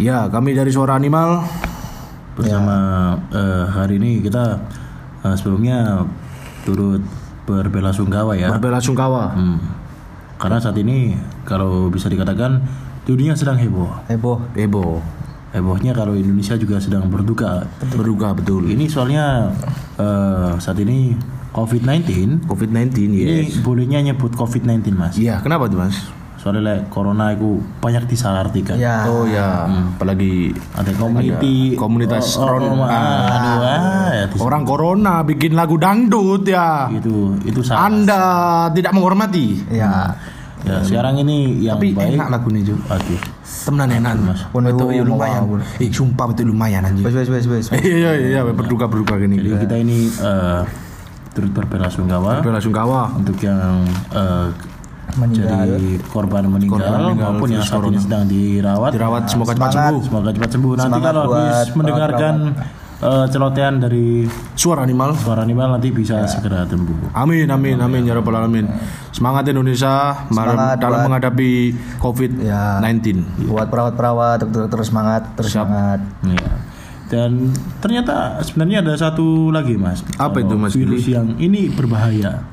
Ya, kami dari Suara Animal. bersama eh, hari ini kita eh, sebelumnya turut berbelasungkawa ya. Berbela sungkawa. Hmm. Karena saat ini kalau bisa dikatakan dunia sedang heboh. Heboh. Ebo. Hebohnya kalau Indonesia juga sedang berduka. Berduka betul. Ini soalnya eh, saat ini COVID-19 COVID-19 ya. ini bolehnya nyebut COVID-19 mas. Iya, kenapa tuh mas? Soalnya like, corona itu banyak disalahartikan. Ya. Oh ya, apalagi Ada community komunitas oh, oh, ron- oh, ah, aduh, ah, ya, orang corona bikin lagu dangdut ya. itu itu salah. Anda tidak menghormati. Ya. Ya, sekarang ini yang Tapi baik. enak lagunya juga. Aduh. Temenan enak mas. Pun Itu iya, lumayan. Eh sumpah itu lumayan anjing. Wes wes wes wes. Iya iya iya berduka berduka gini. Jadi kita ini eh, turut berbelasungkawa Berbela sungkawa. untuk yang eh, Meninggal. jadi korban meninggal, Korban meninggal maupun yang saat ini sedang dirawat. Dirawat semoga cepat sembuh. Semoga cepat sembuh. Nanti Semangat kalau habis mendengarkan eh, celotehan dari Suara animal. suara animal nanti bisa segera sembuh. Amin amin amin ya rabbal alamin. Semangat Indonesia Semangat dalam buat- menghadapi COVID-19. Buat perawat-perawat terus terus semangat, terus semangat. Iya. Dan ternyata sebenarnya ada satu lagi mas. Apa itu, Mas Virus yang ini berbahaya.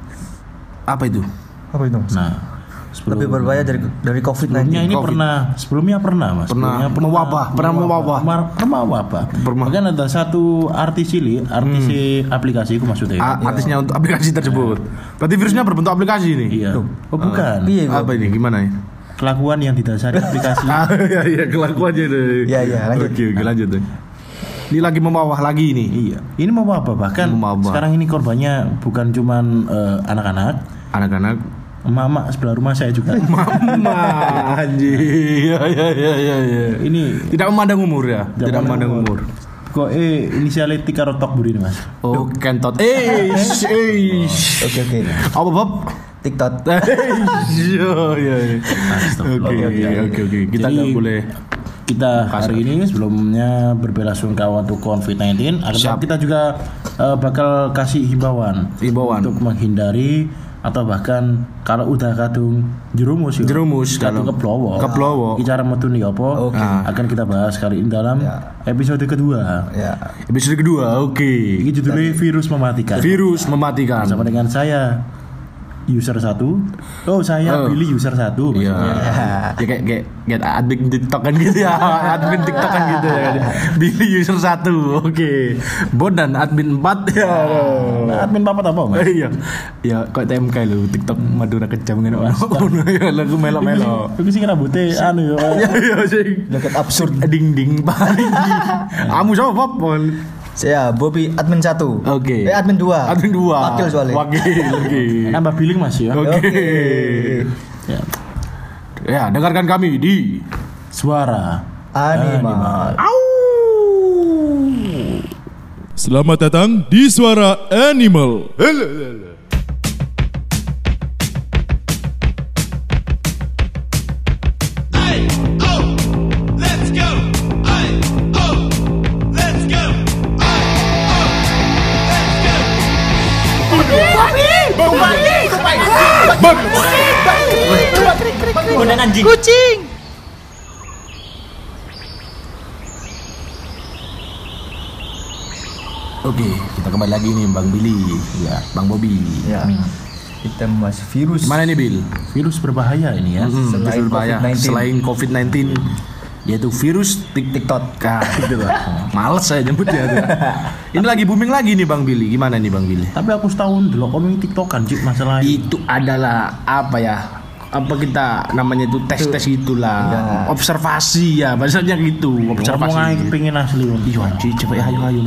Apa itu? Apa itu? Mas? Nah, sebelum, Lebih berbahaya dari dari sebelumnya COVID-19. ini COVID. pernah, sebelumnya pernah mas. Pernah Sebelumnya mewabah, pernah mewabah. Pernah mewabah. Pernah. Bahkan ada satu artis cilik, artis aplikasi itu maksudnya. A- artisnya untuk aplikasi tersebut. Berarti virusnya berbentuk aplikasi ini. Iya. Oh bukan. Iya, Apa ini? Gimana ya? Kelakuan yang didasari aplikasi. Ah, iya iya kelakuannya deh. Iya, iya, lanjut. Oke oke lanjut deh. Ini lagi memawah lagi ini. iya. Ini mewabah bahkan Mewabah. sekarang ini korbannya bukan cuman eh, anak-anak, Anak-anak. Emak-emak sebelah rumah saya juga. Mama anjing. Iya iya iya iya. iya. ini Tidak memandang umur ya. Tidak, memandang umur. Kok eh inisialnya Tika Rotok Budi ini mas? Oh kentot. Eh eh. Oke oke. Apa Bob? TikTok. Iya iya. iya. Oke oke oke. Kita nggak boleh. Kita hari ini sebelumnya berbelasungkawa untuk COVID-19. Akan kita juga eh, bakal kasih himbauan Himbauan. untuk menghindari atau bahkan kalau udah kadung jerumus ya. Jerumus kadung keplowo. keplowo. Bicara metu nih apa? Oke. Akan kita bahas kali ini dalam episode kedua. Ya. Episode kedua. Oke. Ini judulnya virus mematikan. Virus mematikan. Bersama dengan saya user satu. Oh saya Oh. pilih user satu. Iya. Ya kayak kayak kayak admin TikTok kan gitu ya. admin TikTok kan gitu ya. Billy user satu. Oke. Bodan admin 4 ya. Nah, admin papat apa mas? Iya. Ya kok TMK lu TikTok Madura kejam. Ono ya lagu melo-melo. Aku sih rambutnya anu ya. Ya iya sing. Deket absurd. Ding ding paling. Kamu sama Bob? Saya Bobby admin satu. Oke. Eh admin dua. Admin 2. Wakil soalnya. Wakil. Oke. Nambah billing mas ya. Oke. Ya. Ya, dengarkan kami di Suara. Animal. Selamat datang di Suara Animal. Hey, Oke, kita kembali lagi nih Bang Billy, ya, Bang Bobby. Ya. Kita membahas virus. Mana nih Bill? Virus berbahaya ini ya. Hmm, Selain virus berbahaya. COVID-19. Selain COVID-19 yaitu virus tik TikTok. Nah, gitu lah. Males saya nyebutnya tuh. Ini lagi booming lagi nih Bang Billy. Gimana nih Bang Billy? Tapi aku setahun dulu komen tiktokan cik masalah. Itu adalah apa ya? Apa kita namanya itu tes-tes gitulah. Observasi ya, bahasanya gitu. Ngomong aja Observasi. pengen asli. Iya anjir, coba ya ayo ayo.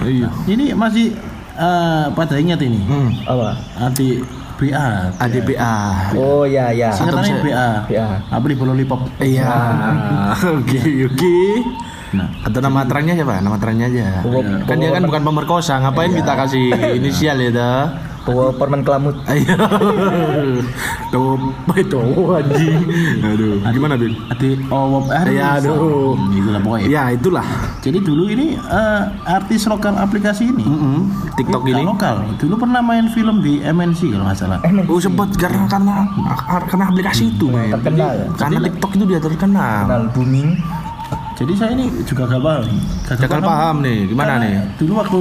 Iya. Ini masih eh, pada ingat ini. Hmm. Apa? Anti BA. ADPA. Oh ya ya. Singkatannya BA. BA. Apa di lollipop? Iya. Oke, oke. Nah, Atau nama terangnya siapa? Nama terangnya aja. Kan dia kan bukan pemerkosa, ngapain kita kasih inisial ya dah? Bawa permen kelamut. Ayo. Tuh, itu anjing. Aduh, gimana? Adi Owop Aris. Ya, aduh. Hmm, Itulah pokoknya. Ya, itulah. Jadi dulu ini eh, artis lokal aplikasi ini. Mm, TikTok Lokal, ini. lokal. Dulu pernah main film di MNC kalau nggak salah. Oh sempat karena karena karena aplikasi itu, men. Terkenal ya? Karena TikTok itu dia terkenal. Kenal booming. Jadi saya ini juga gak paham. Gagal paham nih, gimana nih? Dulu waktu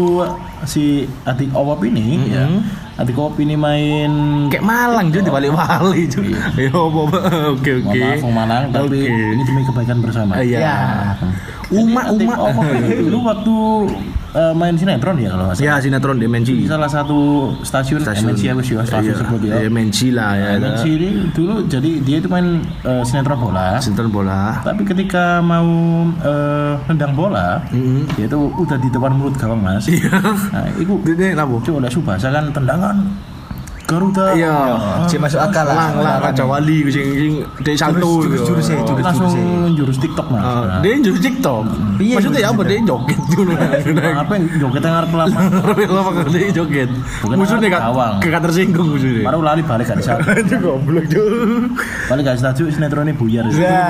si Atik Owop ini ya, Atik Owop ini main Kayak Malang juga di balik wali juga. Ya, apa- oke oke. maaf Malang tapi Oke. ini demi kebaikan bersama. Iya. Uma Uma. Dulu waktu eh, main sinetron ya kalau nggak salah. Ya sinetron di Di MNC. salah satu stasiun, MNC ya wis ya, stasiun Iya, sebut ya. iya, MNC lah ya. MNC ini dulu jadi dia itu main eh, sinetron bola. Sinetron bola. Tapi ketika mau eh, nendang bola, dia itu udah di depan mulut gawang mas. Nah, itu Ini labu. coba oleh Subasa kan tendangan Garuda. Iya. Cik masuk akal lah. Lang lang Raja Wali sing sing dek salto. Jurus- jurus- jurus- jurus- langsung jurus- jurus TikTok mas. Ah, Nah, Dia jurus TikTok. Iya, Maksudnya ya apa dia joget dulu. apa yang joget yang lama. Lama kali dia joget. Musuhnya kak gawang. kakak tersinggung musuhnya. Baru lali balik gak bisa. Itu goblok juga. Balik gak bisa sinetron ini buyar. Ya,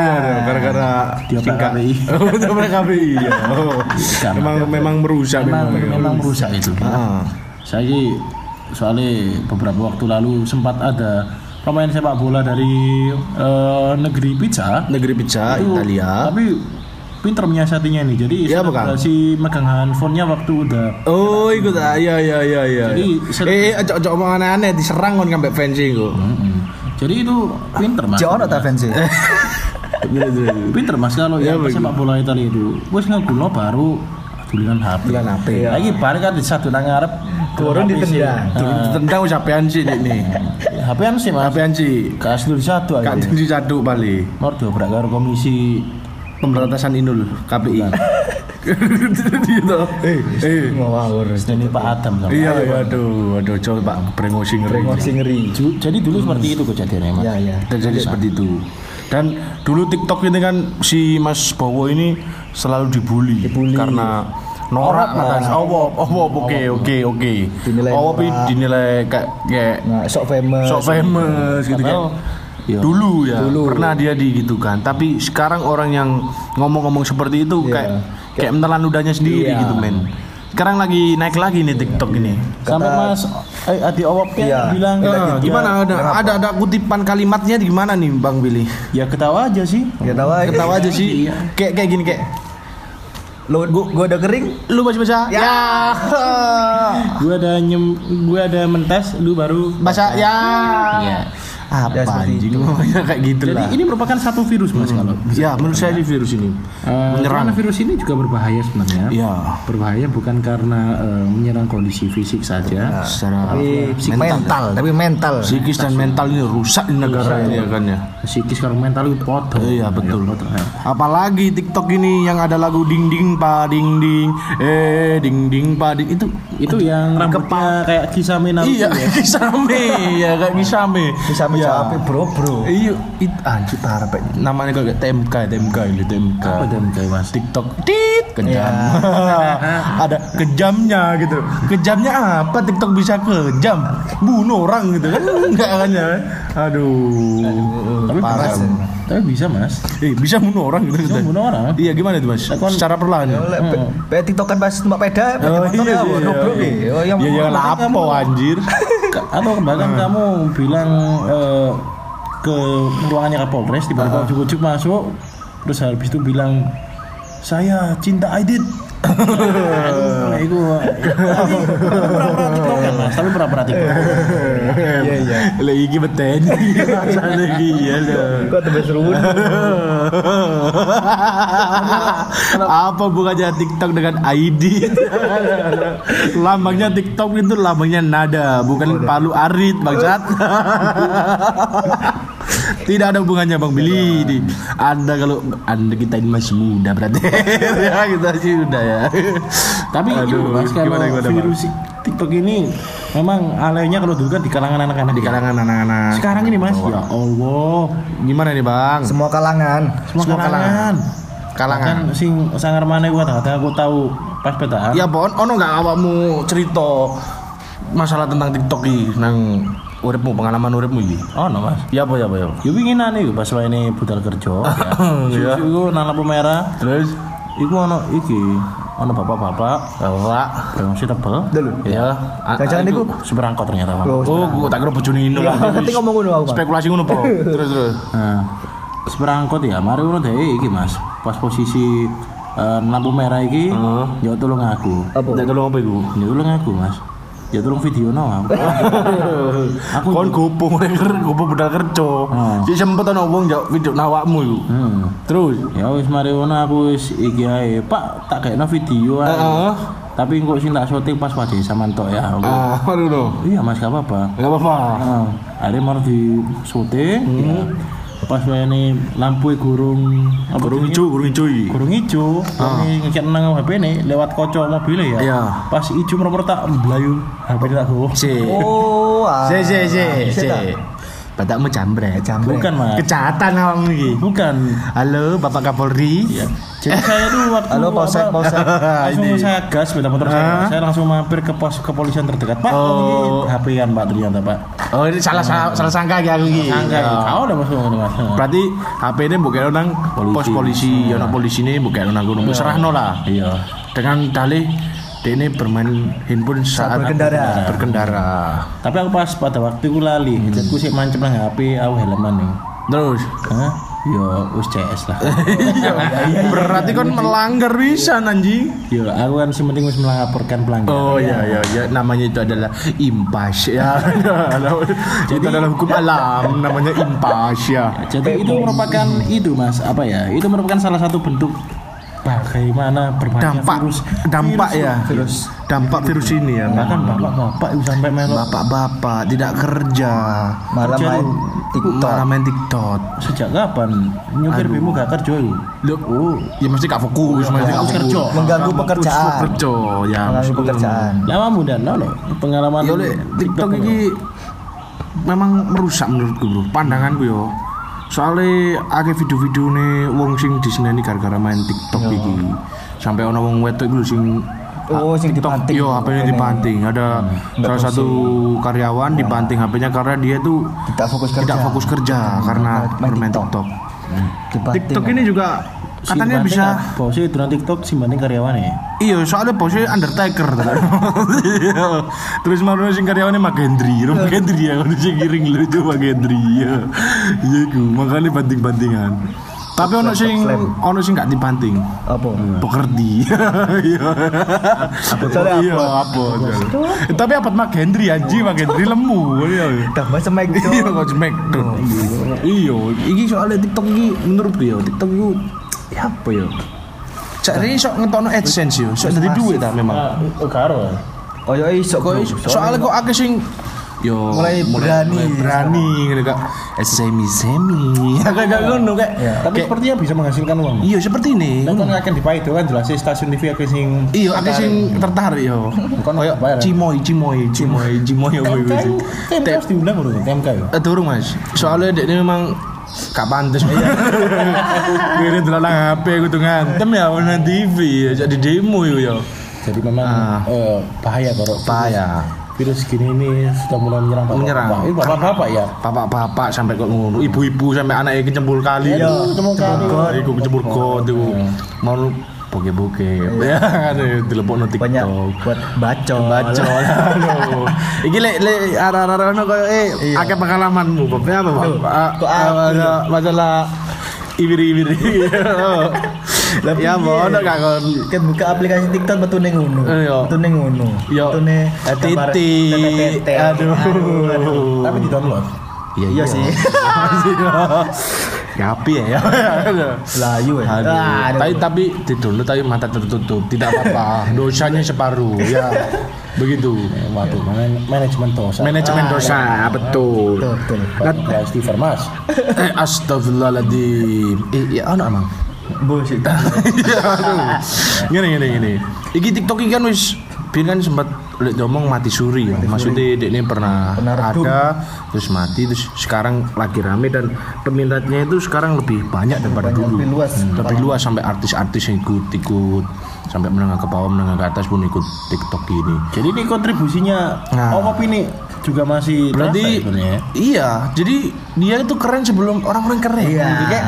gara-gara Dia. KPI. Dia KPI. Memang memang merusak Memang merusak itu. Ah. Saya soalnya beberapa waktu lalu sempat ada pemain sepak bola dari eh, negeri pizza Negeri pizza itu, Italia. tapi pinter menyiasatinya nih jadi Iya, apa, Kang? si megang handphonenya waktu udah Oh, ikut ah, iya iya iya iya. Jadi, iya. eh, ojo ojo omong aneh-aneh diserang kon sampai fencing kok. Mm-mm. jadi itu pinter mas Jauh tak fans sih. pinter mas kalau Iya, yang begitu. sepak bola Italia itu wes ngegulno baru tulisan HP Tulisan HP. lagi balik kan di satu nang ngarep Turun ditendang. Nah, Tendang wis apean sih nih. HP an sih mas Apean sih. kasih tulis satu aja Kak Tensi Caduk balik. Mau dobrak karo komisi Pemberantasan Inul KPI. Gitu. Eh, eh. Ngawur. ini Pak Adam sama. Iya, iya, aduh, aduh, coba Pak, bremosi ngeri. Masih ngeri. Jadi dulu seperti itu kejadiannya mas. Ya ya. Dan jadi seperti itu. Dan dulu TikTok ini kan si Mas Bowo ini selalu dibully, Dibully. karena norak katanya. Oh, oh, oh, oke, oke, oke. Dinilai Oh, tapi dinilai kayak kayak Nah, sok famous. sok famous gitu kan. Padahal, iya. Dulu ya, Dulu. pernah dia digitukan. Tapi sekarang orang yang ngomong-ngomong seperti itu Iya. kayak kayak menelan ludahnya sendiri Iya. gitu, men. Sekarang lagi naik lagi nih TikTok ini. Sampai mas eh, Adi Owop kan Iya. bilang Iya, gimana ada, Kenapa? ada ada kutipan kalimatnya di mana nih Bang Billy? ya ketawa aja sih. Tahu aja. Ketawa aja sih. Kayak kayak gini kayak Lo gua, gua udah kering. lu masih bisa ya, Gua ada nyem, gua ada mentes, lu baru bahasa ya Iya. Apa Ya, anjing kayak gitu Jadi lah ini merupakan satu virus mas kalau. ya menurut saya sih virus ini Eh, menyerang karena virus ini juga berbahaya sebenarnya. ya Berbahaya bukan karena eh, menyerang kondisi fisik saja. secara Tapi mental, tapi mental. psikis dan mental ini rusak di negara ini ya kan ya Psikis kalau mental itu podo. Iya, betul. Ya, podo, ya. apalagi TikTok ini yang ada lagu ding ding pa ding ding eh ding ding pa ding itu Itu yang rambutnya kayak kisah Naruto iya ya. kisame ya kayak kisame Bisa mencapai bro bro. Iya, it anjir parah Pak. Namanya kayak TMK, TMK ini TMK. Apa kayak mas? TikTok tit kejam. Ada kejamnya gitu. Kejamnya apa TikTok bisa kejam? Bunuh orang gitu kan enggak kan ya. Aduh. Tapi Parah. Tapi bisa mas. Eh, bisa bunuh orang gitu. Bisa gitu. bunuh orang. Iya, gimana itu, Mas? Lakon- Secara perlahan. ya? Oleh pe tiktokan pas numpak peda, Oh, motor iya, ya, iya, bro bro. iya. nih. Oh, yang Ya jangan apa anjir. Atau bahkan kamu bilang eh, ke ruangannya Kapolres tiba-tiba ujuk-ujuk masuk terus habis itu bilang saya cinta Aidit. Aduh, itu tapi pura-pura tiktokan mas, tapi pura-pura tiktokan. Iya iya. Beten. Rasane iki ya lho. Kok tebes ruwun. Apa bukannya TikTok dengan ID? lambangnya TikTok itu lambangnya nada, bukan palu arit, bangsat. Tidak ada hubungannya Bang Billy. Di- Anda kalau Anda kita ini masih muda berarti. ya kita sih udah ya. Tapi Aduh, itu mas kalau gimana, gimana, Bang? virus TikTok ini memang alainya kalau dulu kan di kalangan anak-anak. Di ya. kalangan anak-anak. Sekarang ini mas, ya Allah, Gimana nih Bang? Semua kalangan. semua, Semua kalangan. kalangan. Kalangan. Bahkan sing sangar mana gua tahu aku tahu pas petaan. Ya Bon, ono nggak awakmu cerita masalah tentang TikTok iki nang uripmu pengalaman uripmu iki. Oh, no, Mas. Ya apa ya apa ya. Ya winginan iku pas wae ini budal kerja ya. Iya. Iku nang lampu merah. Terus Iku ono iki, ono bapak-bapak bapak berangsi tebel. Dulu. ya. a- Jangan a- iku. Supir angkot ternyata, Pak. Oh, Oh, gua tak kira bojone Ino lah. Nanti ngomong ngono aku, Pak. Spekulasi ngono, Po. Terus terus. Nah, supir angkot ya, mari ngono deh iki, Mas. Pas posisi eh, lampu merah iki, Heeh. ya tolong aku. Apa? Tolong apa iku? Ya tolong aku, Mas. Ya tolong video no aku. aku Kon gopo ker gopo budal kerja. Sik sempet ana wong njak video nawakmu iku. Hmm. Terus Ya wis mari ngono aku wis iki ae. Pak, tak kayakno video ae. Heeh. Tapi kok sing tak syuting pas wae sama tok ya. Aku. ah, aduh no. Iya, Mas, gak apa-apa. Enggak apa-apa. Akhirnya mau di syuting. ya. Pas ini lampu gurung apa Gurung ijo, gurung ijo iki. Gurung ijo. Ini ngecek nang HP ini lewat kocok mobil ya. Iya. Pas ijo merem tak mblayu HP tak go. Si. Oh, ah. Si si si si. Tak? Batakmu jambret. Jambret. Bukan, Mas. Kecatan awakmu iki. Bukan. Halo, Bapak Kapolri. Ya. Jadi saya tuh waktu Halo, Polsek, Polsek. langsung Ini. saya gas sepeda motor saya. Saya langsung mampir ke pos kepolisian terdekat. Pak, Oh. HP kan Pak ternyata Pak. Oh, ini salah salah, salah sangka ya aku iki. Ya. kau udah masuk ngono Mas. Berarti HP ini bukan nang Polisi. pos polisi, ya nang polisi ini bukan nang gunung. Serahno lah. Iya. Dengan dalih dia ini bermain handphone saat, berkendara. berkendara. Tapi aku pas pada waktu itu lali, Hmm. jadi sih mancep nang HP, aku helman nih. Terus Hah? Yo, us CS lah. Iya, berarti kan melanggar bisa anjing. Yo, aku kan sih penting harus melaporkan pelanggaran. Oh ya ya ya namanya itu adalah impas ya. itu adalah hukum alam namanya impas ya. Jadi itu merupakan itu mas, apa ya? Itu merupakan salah satu bentuk bagaimana berbagai Dampak virus, dampak virus, ya. virus. Dampak virus ini ya. Bahkan bapak-bapak itu sampai melok Bapak-bapak tidak kerja. Kerja main lu. TikTok. Malah main TikTok. sejak kapan nyupir bimo gak kerja? Loh, oh, ya mesti gak fokus, mesti gak fokus kerja. Mengganggu pekerjaan. Kerja ya. Mengganggu pekerjaan. Lama muda, no, no. pengalaman Ya TikTok ini. ini memang merusak menurutku bro. Pandanganku yo. Soalnya ada video-video nih wong sing diseneni gara-gara main TikTok iki. Sampai ono wong wedok iku lho sing Oh, sing dipanting. Yo, HP-nya dibanting. Ada salah satu karyawan dibanting HP-nya karena dia tuh Tidak fokus kerja. tidak fokus kerja karena Main bermain TikTok. TikTok. Dibanting. TikTok ini juga katanya bisa Bosnya itu nanti TikTok simbanding karyawan ya. Iya, soalnya bosnya Undertaker Iya. Terus malu sing karyawannya Magendri, Rum Magendri ya, kalau sing kiring lu itu Magendri ya. Iya ku, makanya banting-bantingan. Tapi ono sing ono sing gak dibanting. Apa? Pekerdi. Iya. Iya, apa? Tapi apa Magendri anjing, Magendri lemu. Iya. Tambah semek. Iya kok smack Iya, iki soalnya TikTok iki menurutku ya, TikTok itu ya apa ya? Cari sok ngetokno AdSense yo, sok dari duit ta memang. Oh, karo. Oh ya iso Kok soalnya kok akeh sing yo Mulai berani. mulai berani ngene kak semi semi ya kayak ngono kayak Tapi kayak- sepertinya bisa menghasilkan uang. iya seperti ini Dan kan akan dipakai itu kan jelas sih stasiun TV akeh sing iya akeh sing tertarik yo Kon kayak bayar. cimoy cimoy cimoy cimoy itu itu TMK harus diundang bro TMK ya. Eh turun mas soalnya dia ini memang gak pantes Kira delok nang HP kudu ngantem ya nang TV ya jadi demo yo yo Jadi memang Ah. eh, bahaya kalau bahaya virus gini ini sudah mulai menyerang bapak. Menyerang. Ini bapak-bapak ya. bapak-bapak sampai kok ngono ibu-ibu sampai anaknya kecembur kali Iya, kecembur kali. kecembur got iku mau boke-boke ya kan dilepokno TikTok banyak buat baca. baca aduh iki lek lek arah-arah ono koyo eh akeh pengalamanmu Bob ya apa Bob Ah, ah, masalah- ibiri-ibiri ya mau ono gak kon buka aplikasi TikTok betul ning ngono. Iya. Betul ning ngono. Betul nih. eh, titik. Aduh. Tapi di download. Iya sih. Ngapi ya ya. Layu ya. Aduh. Ah, aduh. Tapi tapi tidur tapi mata tertutup, tidak apa-apa. Dosanya separuh, ya. Begitu. Waduh, man- manajemen dosa. Manajemen dosa, betul. Betul. Pak Istighfar Mas. Eh, astagfirullahaladzim. Eh, ya ono emang. Bullshit. Ya, aduh. Gini gini gini. Iki TikTok iki kan wis biar kan sempat lek ngomong mati suri ya. Maksudnya dek ini pernah, Pernah ada terus mati terus sekarang lagi rame dan peminatnya itu sekarang lebih banyak daripada Banyak, dulu. lebih luas. Hmm, lebih luas sampai artis-artis yang ikut ikut sampai menengah ke bawah menengah ke atas pun ikut TikTok gini. Jadi ini kontribusinya Nah. oh kopi ini juga masih Berarti ya? iya, jadi dia itu keren sebelum orang-orang keren. Iya. Jadi kayak,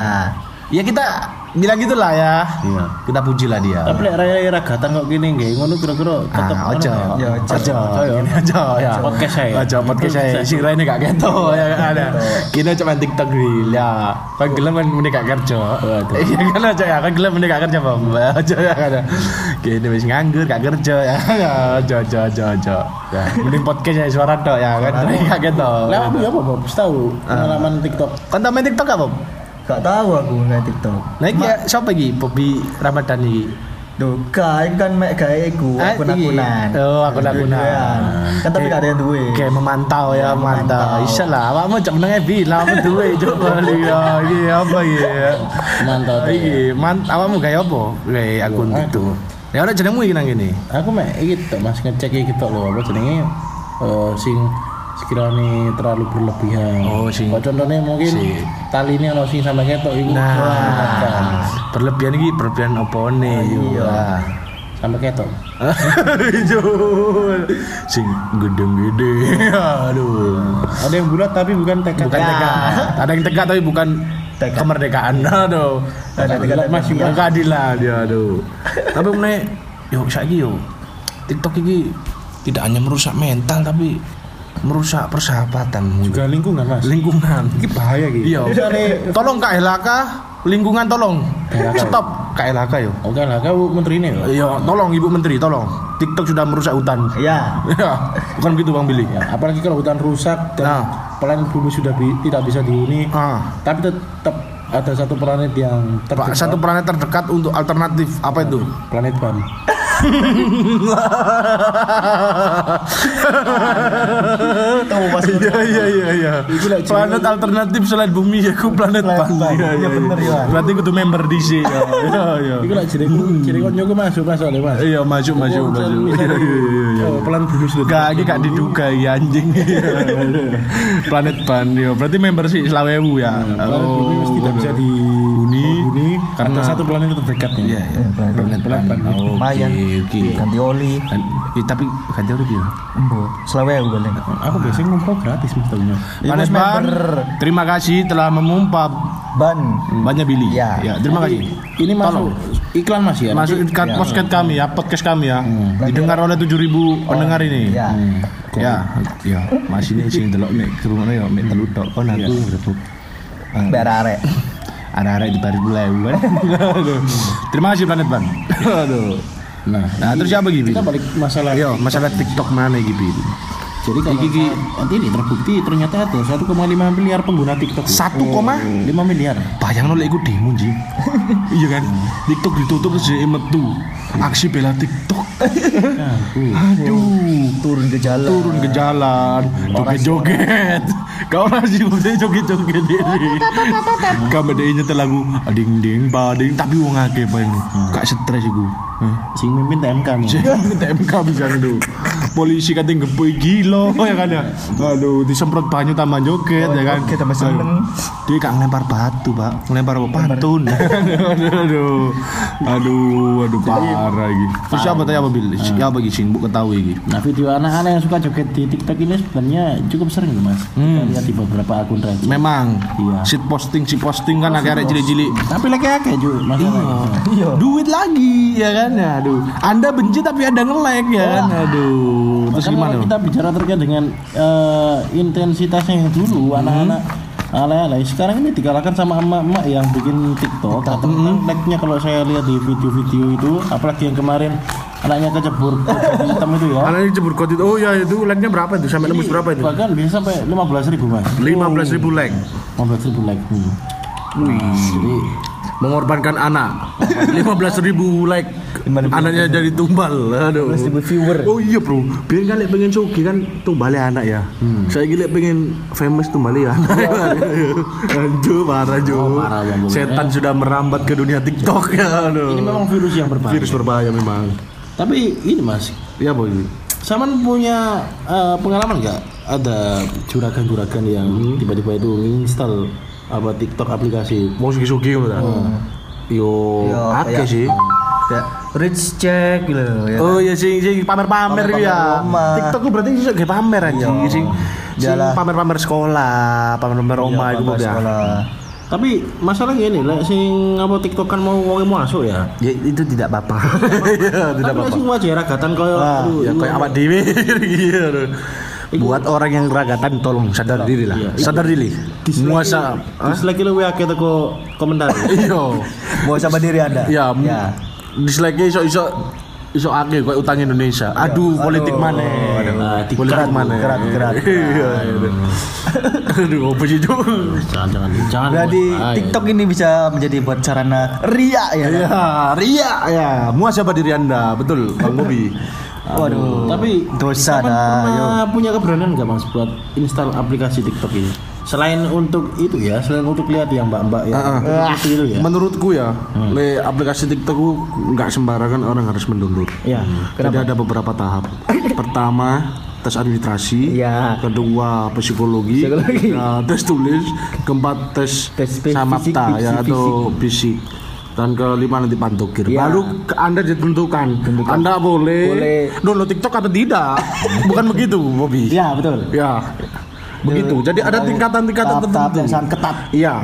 ya kita bilang gitulah ya. Iya. Kita puji lah dia. Tapi lek raya ragatan kok gini nggih ngono kira-kira tetep Ah, ojo, Ya, ojo, ojo. ojo, ya. Aja, ya. Podcast saya. Ojo, podcast saya. Si Rai ini gak keto, ya kan ada. Kita cuma TikTok real, ya. Kan gelem kan mending gak kerja. Waduh. Iya kan aja ya, kan gelem mending gak kerja, Bang. Ojo ya kan. Gini wis nganggur gak kerja ya. Ojo, ojo, ojo, ojo. Ya, mending podcast ya suara tok ya kan. Gak keto. Lah apa ya apa Bob? Tahu pengalaman TikTok. Kan main TikTok gak, Bob? Gak tahu aku nggak TikTok. Nah, iki ya, siapa iki? Bobby Ramadan iki. Duh, kan kan mek gawe iku Ah, akun-akunan. iya. Oh, akun-akunan. Kan tapi gak ada yang duwe. Kayak memantau ya, memantau. memantau. Bisa lah, awakmu cek menenge bilang apa duwe coba ya. Iki apa iki? Mantau. Iki, man awakmu gawe apa? Gawe akun itu. Ya ora jenengmu iki nang kene. Aku mek iki tok Mas ngecek iki tok lho apa jenenge eh, sing sekiranya terlalu berlebihan. Oh, sing- Kok contohnya mungkin sing- tali ini ono sing sampai ketok iku. Nah, berlebihan iki berlebihan opo ne yo. Lah. Sampai ketok. Jul. Sing gede-gede. Aduh. Ada yang bulat tapi bukan tekad. Bukan tekad. Ada yang tegak tapi bukan Tekad. kemerdekaan. Aduh. Ada tekad masih Bukan keadilan ya aduh. Tapi meneh yo saiki yo TikTok ini tidak hanya merusak mental tapi merusak persahabatan Juga lingkungan Mas. lingkungan. Ini bahaya gitu. Iya. Tolong KLHK lingkungan tolong. Stop KLHK yo. Oke lah, kau menteri ini loh. Iya, tolong Ibu Menteri, tolong. TikTok sudah merusak hutan. Iya. Ya, bukan begitu Bang Billy. Ya, apalagi kalau hutan rusak dan Nah. planet bumi sudah bi- tidak bisa dihuni, Ah, tapi tetap ada satu planet yang terdekat, satu planet terdekat untuk alternatif apa itu? planet Ban. Tahu masih Iya iya iya iya. Planet alternatif selain bumi ya ku planet. Bali. Iya Iya, bener, ya. Berarti kudu member di sini. Iya iya. Iku lah jadi jadi konyo ku masuk masuk deh mas. Iya masuk masuk Oh, masuk. Iya iya iya. iya. Oh, planet bumi sudah. Gak, ini gak diduga ya anjing. Planet Ban ya. Berarti member sih Selawewu ya. Planet bumi mesti tidak bisa dihuni, huni karena satu planet terdekatnya. Iya iya. Planet Ban. Oke Lumayan. oke. ganti oli. Eh, Tapi ganti udah ya. Embo, Selawe balik. Aku biasanya ngumpul gratis. Planet Mas Ban. Terima kasih telah memompa Ban. banyak Billy. Iya. Ya, terima kasih. Ini masuk iklan mas ya. Masuk ikan ya. podcast kami ya, podcast kami ya. Didengar oleh 7000 pendengar ini. Iya. Ya, ya, masih ini sing delok nek kerungono ya mek telu tok kon aku grebuk. Biar Ada-ada di baris mulai kan. Aduh. Terima kasih Planet Ban. Aduh. Nah, Nah, terus siapa Gibi? kita balik masalah. Yo, masalah TikTok mana Gibi? Jadi kalau iki- nanti ini terbukti ternyata ada 1,5 miliar pengguna TikTok. 1, 5 miliar. Bayang nolak iku demo Ji. iya kan? TikTok ditutup terus jadi metu. Aksi bela TikTok. Aduh. Turun ke jalan. turun ke jalan joget-joget kau masih udah joget-joget ini dia nyetel lagu ding ding bading. Tapi wong akeh bang gak stres iku Sing mimpin TMK nih. Jangan TMK bisa itu polisi katanya gepui gilo ya kan ya aduh disemprot banyu tambah joget ya kan joget tambah seneng. dia gak ngelempar batu pak ngelempar apa pantun aduh aduh aduh parah gitu terus siapa tanya apa bil siapa gitu sing bu ketahui gitu Nah video anak-anak yang suka joget di TikTok ini sebenarnya cukup sering loh mas. Kita lihat di beberapa akun rajin. Memang. Iya. Sit posting, si posting kan akhirnya cilik-cilik. Tapi lagi akeh juga masalah. Iya. Duit lagi ya kan aduh. Anda benci tapi ada nge-like ya kan. Aduh. Terus Bahkan gimana? kita bicara terkait dengan eh, intensitasnya yang dulu anak-anak alay-alay sekarang ini dikalahkan sama emak-emak yang bikin TikTok atau like-nya kalau saya lihat di video-video itu apalagi yang kemarin anaknya kecebur kecebur hitam itu ya Anaknya cebur kode itu. Oh ya itu like-nya berapa itu? Sampai nembus berapa itu? bahkan bisa sampai 15 ribu mas 15 ribu like. 15 ribu like hmm. Jadi mengorbankan anak. 15 ribu like 15.000 anaknya jadi tumbal. Aduh. 15.000 viewer. oh iya bro. Biar lek pengen suki kan tumbalnya anak ya. Saya gila pengen famous tumbalnya anak Anjo parah Jo. Oh, parah, setan sudah merambat ke dunia TikTok ya. Aduh. Ini memang virus yang berbahaya. Virus berbahaya memang. Tapi ini mas. Ya boy. Saman punya eh, pengalaman nggak? Ada juragan-juragan yang Hmm. tiba-tiba itu install apa TikTok aplikasi? Mau sugi-sugi gitu kan. Yo, Yo, akeh kayak- sih. Kayak rich check gitu ya. Oh iya sing sing pamer-pamer gitu ya. TikTok ku berarti iso ge pamer aja sing sing Jalan. pamer-pamer sekolah, pamer-pamer rumah itu Pamer ya. sekolah. Tapi masalahnya ini lah sing apa TikTok kan mau wong masuk ya. Ya itu tidak apa-apa. Iya, tidak Tapi apa-apa. sing wajah ragatan koyo Ah, ya iku- kayak awak dewe gitu. Buat orang yang ragatan tolong sadar diri lah. Iya. Sadar diri. Muasa. Hah? Dislike lu akeh teko komentar. Iya. Mau sama diri Anda? Ya, Ya. dislike iso iso iso akeh koyo utang Indonesia. Aduh, politik mana? Ah, Politik mana? kerat, kerat. Iya, iya. Aduh, apa sih itu? jangan jangan jangan. Berarti Ah, TikTok ini bisa menjadi buat sarana ria ya. kan? Ya, ria ya. Muasabah diri Anda, betul, Bang Bobi. Waduh. Tapi dosa Saman dah. pernah punya keberanian nggak mas buat install aplikasi TikTok ini? Selain untuk itu ya, selain untuk lihat yang mbak-mbak yang Ah, itu itu ya. Menurutku ya, le aplikasi TikTok nggak sembarangan orang harus mendownload. Ya. Jadi ada beberapa tahap. Pertama, tes administrasi. Ya. Kedua, psikologi. Psikologi. Ya, tes tulis. Keempat, tes, Tes samapta fisik, ya atau fisik. Dan kelima nanti pantokir. Ya. Baru ke Anda ditentukan. Anda boleh, Boleh. download TikTok atau tidak. Bukan begitu, Bobby. Ya, betul. Ya. Begitu. Jadi ada tingkatan-tingkatan tertentu. yang sangat ketat. Iya.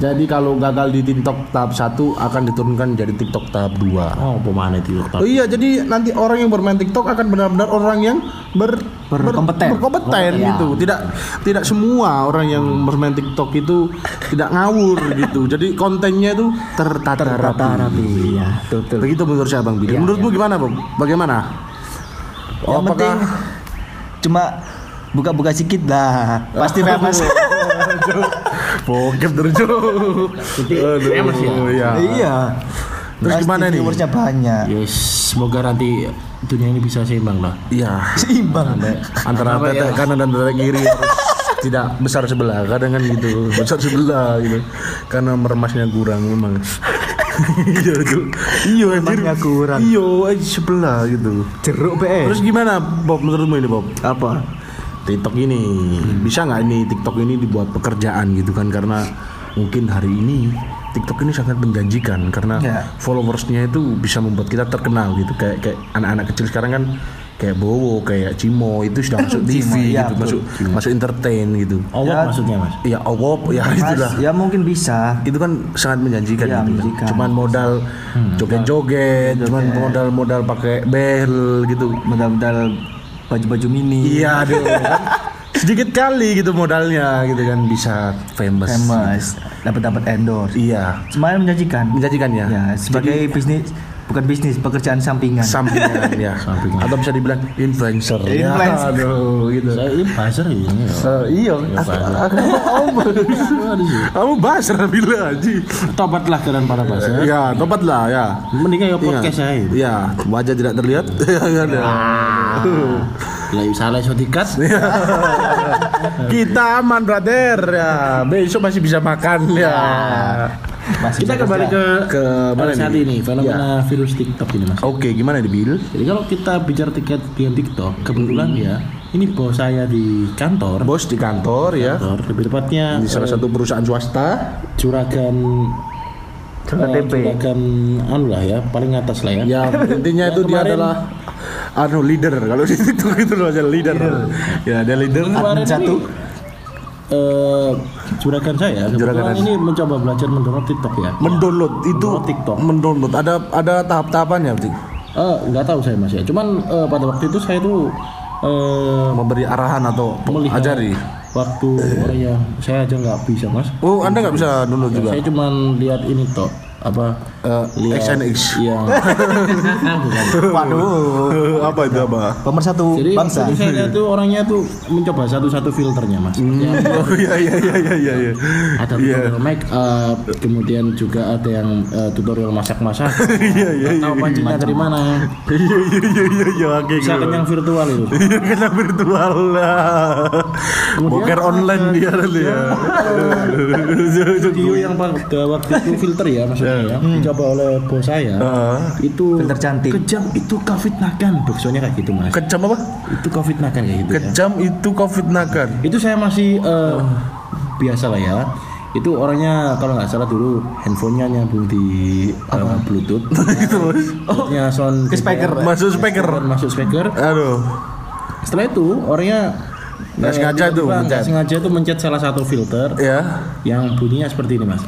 Jadi kalau gagal di TikTok tahap 1 akan diturunkan jadi TikTok tahap 2. Oh, pemana TikTok? Oh iya, jadi nanti orang yang bermain TikTok akan benar-benar orang yang ber- Berkompeten. berkompeten Ya. gitu. Tidak tidak semua orang yang bermain TikTok itu tidak ngawur gitu. Jadi kontennya itu tertata Tertata rapi. Ya, betul. Begitu menurut saya Bang Billy. Menurutmu gimana, Bob? Bagaimana? Yang penting cuma buka-buka sedikit lah. Pasti famous. Bokep terus. ya? Iya. Terus Pasti gimana nih? viewersnya banyak. Yes, semoga nanti dunia ini bisa seimbang lah. Iya. Seimbang. antara Apa tete ya? kanan dan tete kiri harus tidak besar sebelah kadang kan gitu besar sebelah gitu karena meremasnya kurang memang iya iya Remasnya kurang. iya sebelah gitu Jeruk PS. terus gimana Bob menurutmu ini Bob apa? TikTok ini bisa nggak ini TikTok ini dibuat pekerjaan gitu kan karena mungkin hari ini TikTok ini sangat menjanjikan karena Ya. followersnya itu bisa membuat kita terkenal gitu kayak kayak anak-anak kecil sekarang kan kayak Bowo kayak Cimo itu sudah masuk TV Cimo, ya, gitu betul. masuk masuk entertain gitu Awop Ya. maksudnya mas? ya awop ya Mas, itulah ya mungkin bisa. itu kan sangat menjanjikan Iya, gitu kan. menjanjikan. cuman modal joget-joget cuman modal-modal pakai bel gitu Modal-modal baju-baju mini. Iya, aduh. kan sedikit kali gitu modalnya gitu kan bisa famous. Famous. Dapat-dapat endorse. Iya, Semuanya menjanjikan. menjanjikan ya. Ya, sebagai bisnis bukan bisnis, pekerjaan sampingan. Sampingan ya. Atau bisa dibilang influencer. Ya, Influencer. aduh, gitu. Saya ini buzzer ini. ya. Eh, iya, aku, aku kamu basar bila aja. Tobatlah kalian para buzzer. Ya, tobat lah ya. Mendingan ya podcast Iya. saya. itu. Iya, wajah tidak terlihat. Ya, ada. Lah salah iso dikat. Kita aman, brother. Ya, besok masih bisa makan ya. Masih Kita kembali ke Ke mana saat ini fenomena virus TikTok ini mas. Oke, gimana nih, Bil? Jadi kalau kita bicara tiket dengan TikTok, kebetulan ya ini bos saya di kantor. Bos di kantor ya. Kantor, lebih tepatnya Di salah eh, satu perusahaan swasta. juragan Juragan eh, tempe. juragan anu lah ya, paling atas lah ya. Ya intinya itu dia adalah anu leader kalau di TikTok itu loh aja leader. Ya ada leader. Kemarin satu. ini, eh, juragan saya Juragan. ini mencoba belajar mendownload TikTok ya. Mendownload itu Mendownload TikTok. mendownload ada ada tahap-tahapannya berarti. Eh, nggak tahu saya mas ya. Cuman eh, pada waktu itu saya tuh eh, Memberi arahan atau melihat ajari. Waktu orang yang saya aja nggak bisa mas. Oh, Anda nggak bisa download juga. Saya cuman lihat ini toh apa Eh, lihat XNX. yang Waduh. apa itu apa? Pemersatu jadi bangsa. jadi saya tuh orangnya tuh mencoba satu-satu filternya mas Ya, Oh iya iya iya iya iya. iya. ada Iya. tutorial make up kemudian juga ada yang eh, tutorial masak-masak Iya iya iya. tahu pancinya dari mana Iya iya iya iya iya oke. bisa kenyang virtual itu Iya kena virtual lah. Boker online dia ya. video yang pada waktu itu filter ya maksudnya ya, dicoba oleh bos saya. Itu Filter cantik. Kejam itu covid nakan. Backsoundnya kayak gitu mas. Kejam apa? itu covid nakan kayak gitu. ya. Kejam itu covid nakan. Itu saya masih eh, biasa lah ya. Itu orangnya kalau nggak salah dulu handphonenya nyambung di eh, bluetooth. Gitu. Oh, sound Ke speaker. Masuk speaker. masuk speaker. Aduh. Setelah itu orangnya Nggak eh, sengaja tuh nggak sengaja tuh mencet salah satu filter Ya. yang bunyinya seperti ini mas.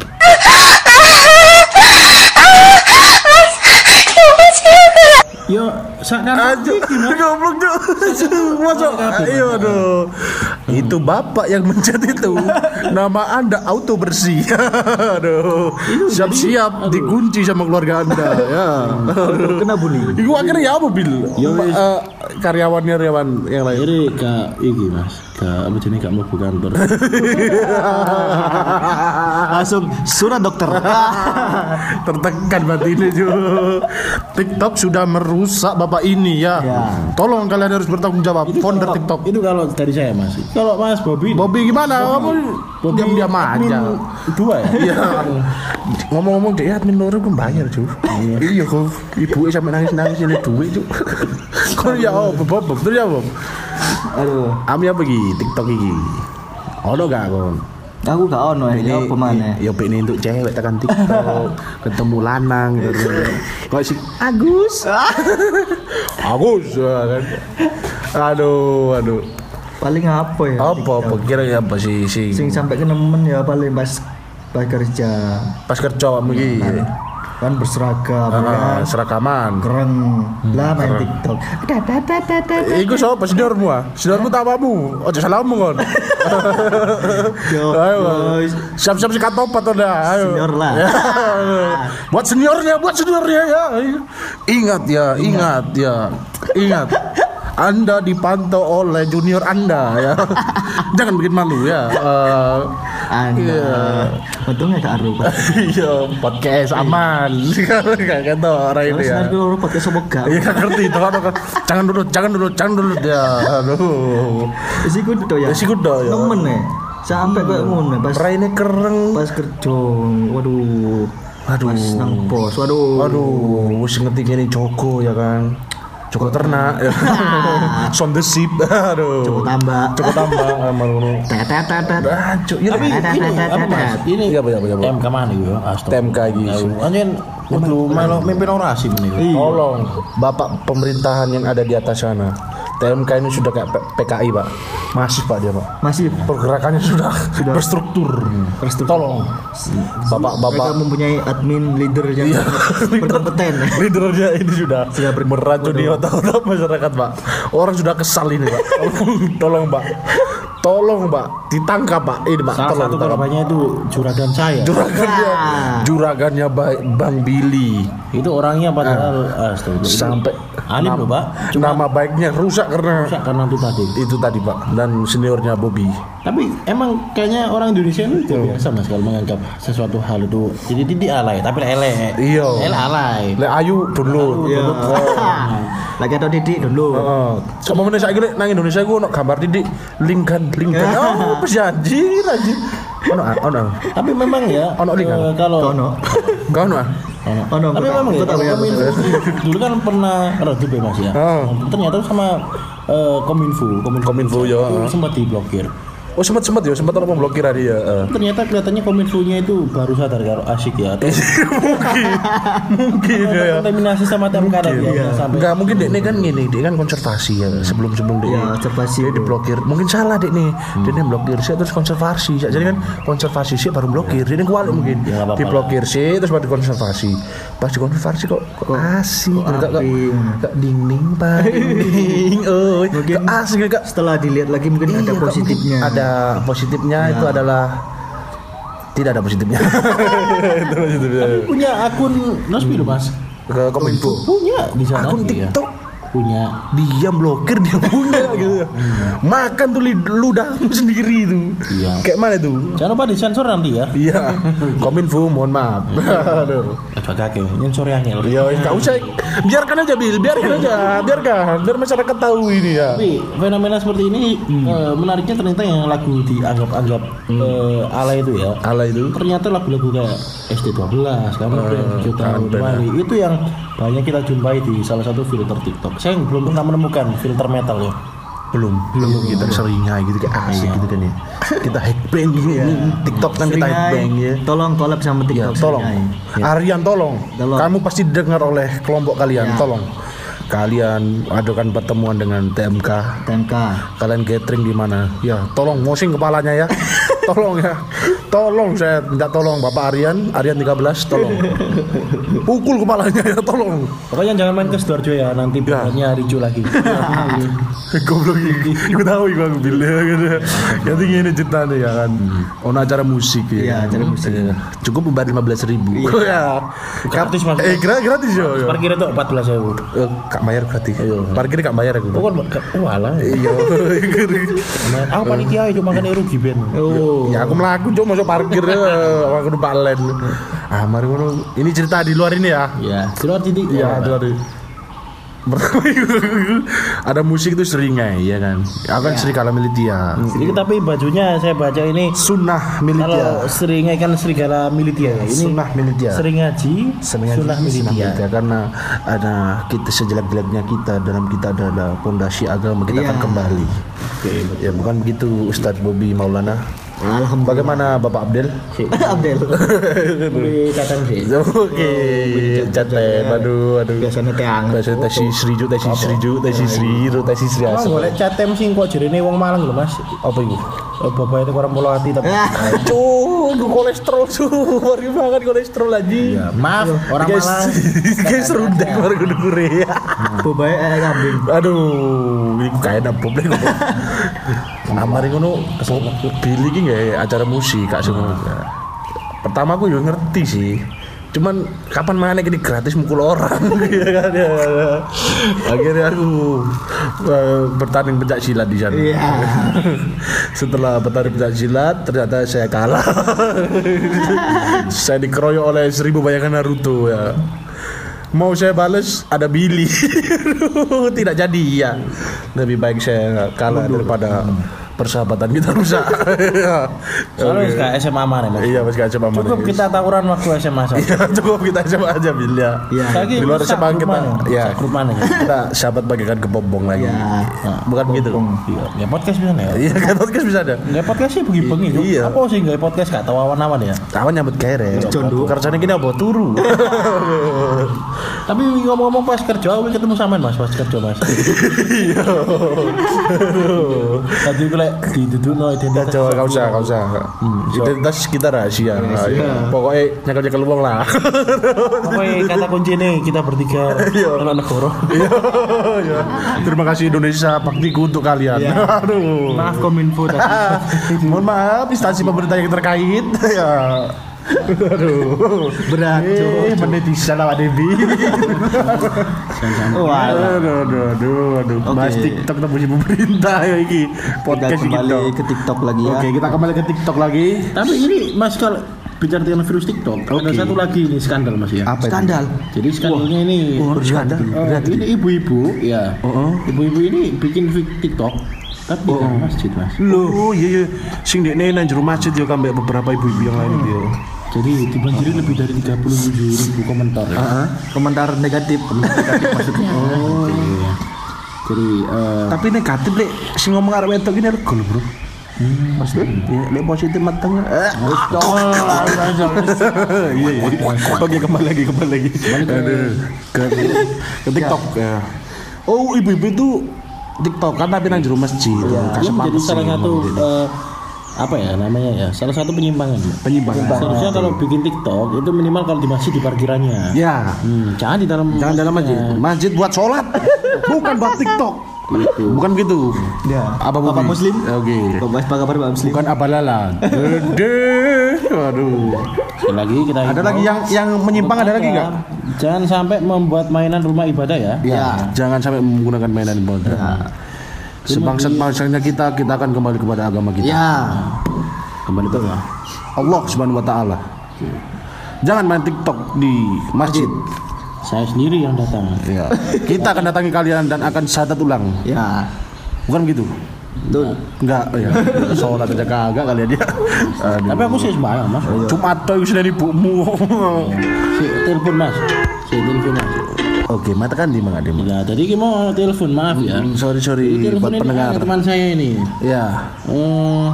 Yo, seakan Aduh, goblok tuh. Masuk. Iya, aduh. Itu bapak yang mencet itu. Nama anda auto bersih. aduh. Siap-siap dikunci sama keluarga anda. Ya. Kena bully. Iku akhirnya ya apa bil? Karyawannya karyawan yang lain. Jadi kak iki mas, kak apa jenis kak mau kantor. Langsung surat dokter. Tertekan batin itu. TikTok sudah merusak bapak ini ya. Ya. Tolong kalian harus bertanggung jawab. Founder Kalau- TikTok. Itu kalau dari saya mas. Kalau mas Bobby, Bobby gimana? Kamu diam-diam admin aja. Dua ya. Iya. Ngomong-ngomong dia admin loro kan bayar, Cu. Iya kok ibu sampe nangis-nangis ini duit, Cu. Kok ya oh, Bob, Bob, terus ya, Bob. Aduh. Ami apa iki TikTok iki? Ono gak kon? Aku gak ono ya, apa mana? Ya ini untuk cewek tekan TikTok, ketemu lanang gitu. Kok si Agus? Agus ya kan. Aduh, aduh. Paling apa ya? Apa apa kira ya apa sih sing Sing sampai ke nemen ya paling pas pas kerja. pas kerja mungkin Kan berseragam Ah, kan. seragaman. Keren. Lah main TikTok. Iku sapa seniormu ah? Seniormu tak apamu? Ojo salahmu kon. Yo, Ayo. Siap-siap sikat topat udah. Ayo. Senior lah. Buat seniornya, buat seniornya ya. Ingat ya, ingat ya. Ingat. Anda dipantau oleh junior Anda ya. Jangan bikin malu ya. Eh, Anda. Iya. Untungnya gak aru. Iya, podcast aman. Gak kata orang Terus ya. nanti lu podcast sobo gak. Iya gak ngerti jangan dulu jangan dulu jangan dulu ya aduh Isi kudo ya. Isi kudo ya. Nemen ya. Sampai kayak ngono pas raine kereng pas kerja. Waduh. Aduh. Pas nang pos. Waduh. aduh wis ngerti gini Joko ya kan Joko ternak ya. Son the ship aduh Joko tambah. Joko tambah sama ngono Tetetetet. Aduh, iya Tapi ini apa? Ini Iya, iya, iya, iya. TMK mana gitu? TMK iki. Anjen kudu melo mimpin orasi meneh. Tolong Bapak pemerintahan yang ada di atas sana TMK ini sudah kayak PKI Pak Masih Pak dia Pak Masih Pergerakannya sudah, berstruktur. Tolong Bapak-bapak mereka mempunyai admin leader yang berkompeten. Leadernya ini sudah Sudah ber- meracuni otak-otak masyarakat, Pak. Orang sudah kesal ini, Pak. Tolong, tolong, Pak. Tolong, Pak. Ditangkap, Pak. Ini, Pak. Salah tolong satu korbannya itu juragan saya. Juragannya, Ah. juragannya Ba- Bang Billy Itu orangnya padahal astagfirullah. Itu sampai Alim loh, Pak. Cuma nama baiknya rusak karena rusak karena itu tadi. itu tadi, Pak. Dan seniornya Bobby. Tapi emang kayaknya orang Indonesia itu juga biasa mas kalau menganggap sesuatu hal itu jadi tidak alay, tapi lele. Iya. Lele alay. Le Ayu dulu. Iya. Lagi ada Didik dulu. Heeh. Sama meneh saiki nang Indonesia ku ono gambar titik link kan, link kan. Oh, sih anjir anjir. Ono ah, ono. Tapi memang ya Ono link, eh, kan? kalau Kono. Kau ono ah. Ono. Ono, Tapi memang ya dulu kan pernah redup ya mas ya. Oh. Ternyata sama eh, Kominfo, Kominfo, Kominfo, ya, sempat diblokir. Oh sempat sempat ya, sempat ono pemblokir dia. eh. Ternyata kelihatannya Kominfo-nya itu baru sadar kalau asik ya. Atau mungkin mungkin ya. kontaminasi sama TMK tadi ya, sampai Enggak mungkin dek nih kan gini, dia kan konservasi ya sebelum sebelum dia Iya, konservasi. dia diblokir. Mungkin salah dek nih, dia nih blokir sih terus konservasi. Jadi kan konservasi sih baru blokir, dia kualik mungkin Ya, diblokir sih terus baru dikonservasi. Pas dikonservasi kok kok asik, kok kok dingning pak, dingning, oh, Mungkin kok asik kok. Setelah dilihat lagi mungkin ada Iya, Kak, positifnya. mungkin Ada positifnya itu adalah tidak ada positifnya. itu positifnya. punya akun resmi loh mas. Ke kominfo. Punya di sana. Akun iya. TikTok. Punya. dia blokir dia punya gitu. Makan tuh ludahmu sendiri itu. Iya. kayak mana tuh Jangan lupa disensor nanti ya. iya. Kominfo mohon maaf. Aduh. Agak kakek, nyensor yang angel. ya nggak usah. Biarkan aja bil. Biarkan aja. Biarkan. Biar masyarakat tahu ini ya. Tapi fenomena seperti ini eh, menariknya ternyata yang lagu dianggap-anggap eh, ala itu ya. ala itu. Ternyata lagu-lagu kayak SD12, kamu uh, Kembali itu yang banyak kita jumpai di salah satu filter TikTok. Saya belum pernah menemukan filter metal ya. belum belum kita seringai gitu kayak asik gitu kan ya kita hackbang gitu ya TikTok kan kita hackbang ya Tolong collab sama Ya, TikTok. tolong. Seringai. Aryan tolong. Tolong. Kamu pasti dengar oleh kelompok kalian, Ya. tolong. Kalian adakan pertemuan dengan TMK. TMK. Kalian catering di mana? Ya, tolong mosing kepalanya ya. tolong ya. Tolong saya minta tolong Bapak Aryan, Aryan 13 tolong. Pukul kepalanya ya, tolong. Pokoknya jangan main ke Sidoarjo ya, nanti bukannya ricu lagi. Goblok iki. Iku tahu iku aku bilang gitu. Jadi ngene ceritanya ya kan. Ono acara musik ya. Iya, acara musik. Iya. Cukup membayar 15 ribu. Ya. Gratis, Mas. Eh, gra- gratis yo. yo. Parkir itu 14 ewu. Eh, Kak bayar gratis. Parkir kak bayar aku. Oh kan, oh alah. Iya. Aku panitia itu makanya rugi ben. Oh. Ya aku melaku cuma masuk parkir eh, aku udah palen. Ah, mari ngono. Ini cerita di luar ini ya. Ya, di luar titik. Iya, di luar. Pertama ada musik itu seringai ya kan. Aku kan serigala militia. Tapi bajunya saya baca ini Sunnah kalau militia. seringai kan serigala militia ya. Ini Sunnah militia. seringaji, sunnah sunnah militia. militia karena ada kita sejelek-jeleknya kita dalam kita ada ada pondasi agama kita akan kembali. Oke, Ya bukan begitu Ustadz Bobi Maulana. Alhamdulillah. Bagaimana Bapak Abdel? Abdel. Boleh datang sih. Oke, catet. Aduh, aduh. Biasanya teh anget. Biasa tesi Sriju, tesi Sriju, tesi Sri, tesi Sri Emang Asem. golek catem sing kok jerene wong Malang lho, Mas. Apa itu? Oh, bapak itu orang Pulau Hati tapi gue kolesterol cuh, mari banget kolesterol lagi. ya, maaf orang Guys, Malang. guys serundek baru gue dengure ya. Bobae eh kambing. Aduh, ini kayak ada problem. Amari ngono, Billy iki nggak acara musik kak semua. Pertama aku juga ngerti sih. Cuman kapan mana gini gratis mukul orang ya kan ya. Akhirnya aku eh, bertanding pencak silat di sana. Iya. Setelah bertanding pencak silat ternyata saya kalah. saya dikeroyok oleh seribu bayangan Naruto ya. Mau saya bales ada Billy. Tidak jadi ya. Lebih baik saya kalah daripada persahabatan kita rusak. Soalnya okay. SMA mana, Mas? Iya, Mas Kaca Paman. Cukup kita tawuran waktu SMA saja. Iya, cukup kita coba aja Bil ya. Iya. Lagi Di luar SMA kita mana? ya. Rusak grup mana ya? Kita sahabat bagikan ke bombong lagi. Iya. Nah, Bukan begitu. Iya, ya podcast bisa ya. Iya, kan podcast bisa ada. Nggak podcast sih bengi-bengi. Cuk. Iya. Apa sih nggak podcast gak tahu awan-awan ya? Kawan nyambut kere. Condo. Kerjanya gini apa? Turu. Tapi ngomong-ngomong pas kerja, aku ketemu sama Mas pas kerja Mas. Iya. Tadi gue diduduk no identitas. coba kau usah, kau usah. Identitas kita rahasia. Pokoknya nyekel-nyekel uang lah. Pokoknya kata kunci nih kita bertiga anak negara. Iya. Terima kasih Indonesia baktiku untuk kalian. Aduh. Maaf kominfo tadi. Mohon maaf instansi pemerintah yang terkait. ya. Aduh. Berat, Eh, Cuk. menetizen awak Debi. Wah. Aduh, aduh, aduh, aduh. Oke. Bahas TikTok tembus pemerintah ya iki. Kita Podcast iki kembali toh. ke TikTok lagi ya. Oke, kita kembali ke TikTok lagi. Tapi ini Mas kalau bicara tentang virus TikTok, ada satu lagi ini skandal Mas ya. Apa itu? Skandal. Jadi skandalnya ini Oh, skandal. eh, ini ibu-ibu, ya. Ibu-ibu ini bikin TikTok tapi di dalam masjid Mas. Oh iya iya, sing dekne nang jero masjid yo kambek beberapa ibu-ibu yang lain yo. Jadi dibanjiri lebih dari 37 ribu komentar ya. Komentar negatif. Negatif maksudnya. Oh, iya. Jadi eh, Tapi negatif lek sing ngomong arek wedok ini rego lho, Bro. Maksudnya, ya, lek positif mateng. Eh, Iya, iya. Oke, kembali lagi, kembali lagi. Ke, ke TikTok ya. Oh, ibu-ibu itu TikTok kan tapi nang jero masjid. dia Kasih menjadi salah sih, satu apa ya namanya ya salah satu penyimpangan Penyimpangan. seharusnya kalau bikin TikTok itu minimal kalau di masjid di parkirannya Ya, Hmm, jangan di dalam jangan dalam masjid. Masjid buat sholat, bukan buat TikTok. Bukan begitu. Ya. Apa Bapak? Muslim? Oke. Bahas apa kabar Pak Muslim? Bukan abalalan. Gede. Waduh. Sekali lagi kita Ada lagi yang yang menyimpang ada lagi nggak? Jangan sampai membuat mainan rumah ibadah ya. Ya, jangan sampai menggunakan mainan ibadah. Sebangsat bangsanya kita, kita akan kembali kepada agama kita. Ya. Kembali ke Allah Subhanahu wa taala. Jangan main TikTok di masjid. Saya sendiri yang datang. Ya. Kita akan datangi kalian dan akan syahadat ulang. Ya. Bukan begitu? Betul. Enggak, ya. Sholat aja kagak kalian dia. Aduh. Tapi aku sih sembahyang mas. Jumat tuh sudah ibumu. Si telepon mas. Si telepon mas. Oke, mata kan di Ade. Ya, tadi kita mau telepon maaf ya. Hmm, Sorry sorry buat pendengar. teman saya ini. Ya, Oh,